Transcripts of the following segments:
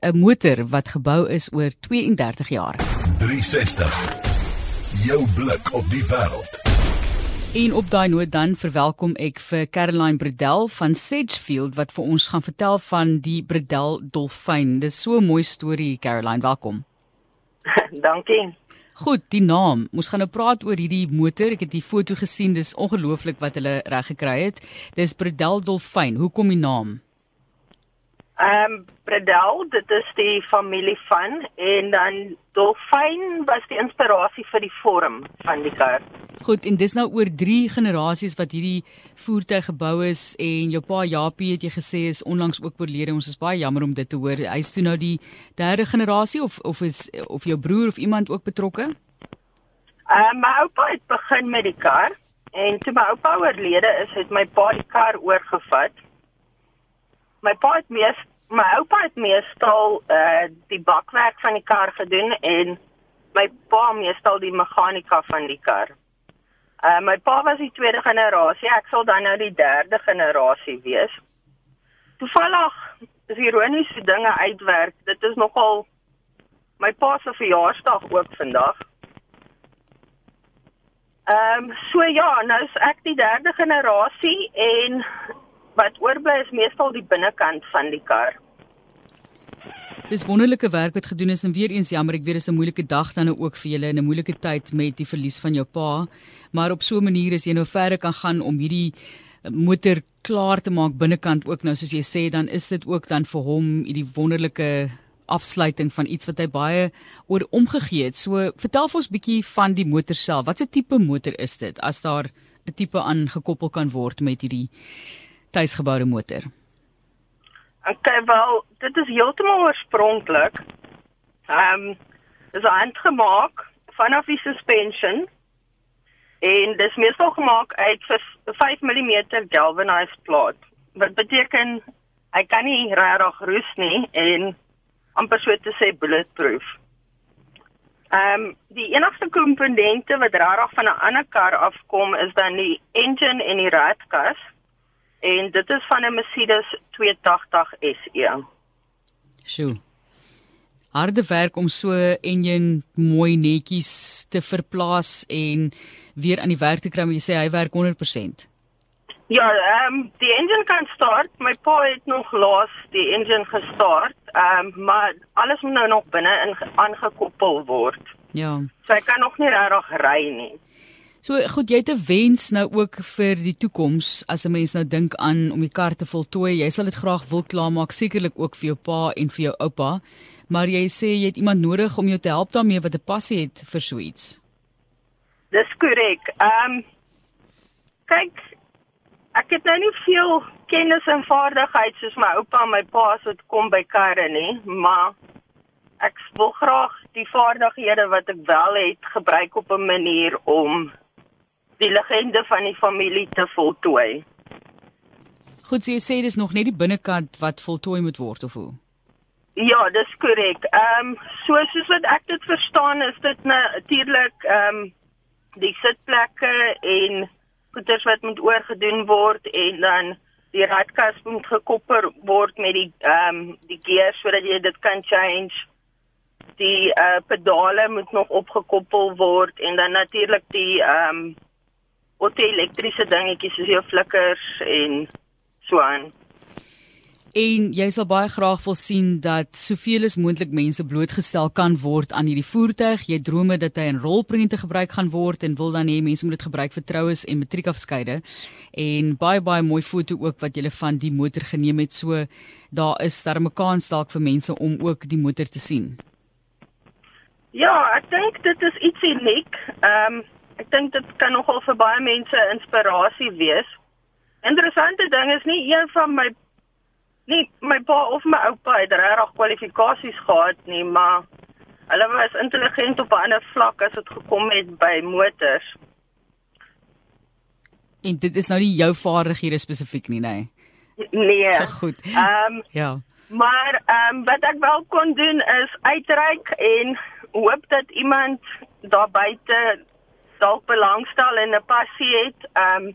'n motor wat gebou is oor 32 jaar. 360. Jou blik op die wêreld. En op daai noot dan verwelkom ek vir Caroline Bredel van Sedgefield wat vir ons gaan vertel van die Bredel dolfyn. Dis so 'n mooi storie Caroline, welkom. Dankie. Goed, die naam. Ons gaan nou praat oor hierdie motor. Ek het die foto gesien. Dis ongelooflik wat hulle reg gekry het. Dis Bredel dolfyn. Hoekom die naam? Ehm um, Bredel, dit is die familie van en dan dolfyn was die inspirasie vir die vorm van die kar. Goed, en dis nou oor 3 generasies wat hierdie voertuig gebou is en jou pa Japie het jy gesê is onlangs ook oorlede. Ons is baie jammer om dit te hoor. Hy's toe nou die derde generasie of of is of jou broer of iemand ook betrokke? Ehm uh, my oupa het begin met die kar en toe my oupa oorlede is, het my pa die kar oorgevat my pa het mees my oupa het meestal uh die bakwerk van die kar gedoen en my pa meestal die meganika van die kar. Uh my pa was die tweede generasie, ek sal dan nou die derde generasie wees. Toevallig is ironies die dinge uitwerk. Dit is nogal my pa se verjaarsdag ook vandag. Ehm um, so ja, nou is ek die derde generasie en wat oorbly is meestal die binnekant van die kar. Dis wonderlike werk wat gedoen is en weer eens jammer, ek weet dis 'n moeilike dag dan nou ook vir julle en 'n moeilike tyd met die verlies van jou pa, maar op so 'n manier is jy nou verder kan gaan om hierdie eh, motor klaar te maak binnekant ook nou soos jy sê dan is dit ook dan vir hom hierdie wonderlike afsluiting van iets wat hy baie oor omgegee het. So vertel vir ons bietjie van die motor self. Wat 'n tipe motor is dit as daar 'n tipe aangekoppel kan word met hierdie tuisgeboude motor? Okay, wel, dit is heeltemal oorspronklik. Ehm um, dis handgemaak vanaf die suspension en dis meestal gemaak uit 5 mm galvanized plaat. Wat beteken hy kan nie regtig roes nie en amper so te sê bulletproof. Ehm um, die enigste komponente wat regtig van 'n ander kar afkom is dan die engine en die radkas en dit is van 'n Mercedes 280 SE. Sjoe. Harde werk om so enjin mooi netjies te verplaas en weer aan die werk te kry, maar jy sê hy werk 100%. Ja, ehm um, die engine kan start. My pa het nog laas die engine gestart. Ehm um, maar alles moet nou nog binne in aangekoppel word. Ja. So hy kan nog nie regtig ry nie. So goed, jy het 'n wens nou ook vir die toekoms as 'n mens nou dink aan om die kar te voltooi. Jy sal dit graag wil klaarmaak, sekerlik ook vir jou pa en vir jou oupa. Maar jy sê jy het iemand nodig om jou te help daarmee wat 'n passie het vir so iets. Dis korrek. Ehm um, kyk, ek het nou nie veel kennis en vaardigheid soos my oupa en my pa as dit kom by karre nie, maar ek wil graag die vaardighede wat ek wel het gebruik op 'n manier om die legende van die familie te voltooi. Goed, so jy sê dis nog net die binnekant wat voltooi moet word of hoe? Ja, dis korrek. Ehm um, so soos wat ek dit verstaan is dit natuurlik ehm um, die sitplekke en goeders wat moet oorgedoen word en dan die radkas moet gekoppel word met die ehm um, die gear sodat jy dit kan change. Die uh, pedale moet nog opgekoppel word en dan natuurlik die ehm um, of die elektriese dingetjies soos jou flikkers en so aan. En jy sal baie graag wil sien dat soveel as moontlik mense blootgestel kan word aan hierdie voertuig. Jy drome dat hy in rolprente gebruik gaan word en wil dan hê mense moet dit gebruik vir troues en matriekafskeide. En baie baie mooi foto ook wat jy van die motor geneem het. So daar is daar 'n kans dalk vir mense om ook die motor te sien. Ja, ek dink dit is iets uniek. Ehm um, ek dink dit kan nogal vir baie mense inspirasie wees. Interessante ding is nie een van my nie my pa of my oupa het regtig kwalifikasies gehad nie, maar hulle was intelligent op 'n ander vlak as dit gekom het by motors. En dit is nou nie jou vaardighede spesifiek nie, nê? Nee. Nee. Goed. Ehm um, ja. Maar ehm um, wat ek wel kon doen is uitreik en hoop dat iemand daar buite dalk belangstel en 'n passie het. Ehm um,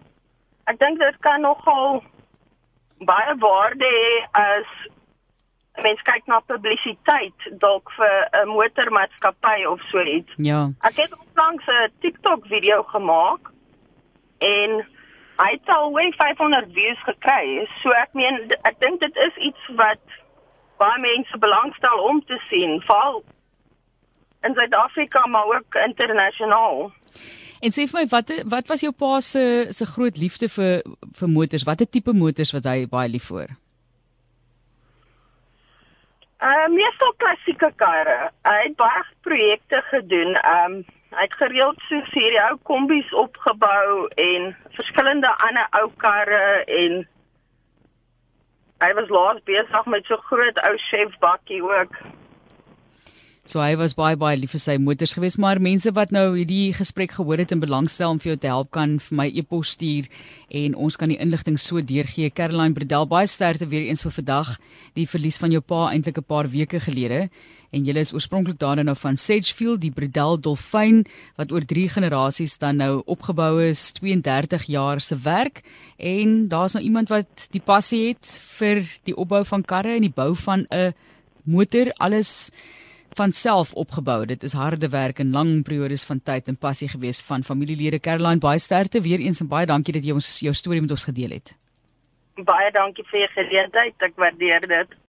ek dink dit kan nogal baie waarde hê as mense kyk na publisiteit dalk vir 'n motormaatskappy of so iets. Ja. Ek het onlangs 'n TikTok video gemaak en hy het al oor 500 views gekry. So ek meen ek dink dit is iets wat baie mense belangstel om te sien, veral in Suid-Afrika maar ook internasionaal. En sê vir my wat wat was jou pa se se groot liefde vir vir motors? Watter tipe motors wat hy baie lief vir? Uh meestal klassieke karre. Hy het baie projekte gedoen. Um hy het gereeld so hierdie ou kombies opgebou en verskillende ander ou karre en hy was laas besig met so groot ou chef bakkie ook. So hy was baie baie lief vir sy motors geweest, maar mense wat nou hierdie gesprek gehoor het en belangstel om vir jou te help kan vir my e-pos stuur en ons kan die inligting so deurgee. Caroline Bredel, baie sterkte weer eens vir vandag. Die verlies van jou pa eintlik 'n paar weke gelede en jy is oorspronklik daar nou van Sedgefield, die Bredel Dolfyn wat oor 3 generasies dan nou opgebou is, 32 jaar se werk en daar's nou iemand wat die passie het vir die opbou van karre en die bou van 'n motor, alles van self opgebou. Dit is harde werk en lang periodes van tyd en passie gewees van familielede. Caroline, baie sterkte weer eens en baie dankie dat jy ons jou storie met ons gedeel het. Baie dankie vir die geleentheid. Ek waardeer dit.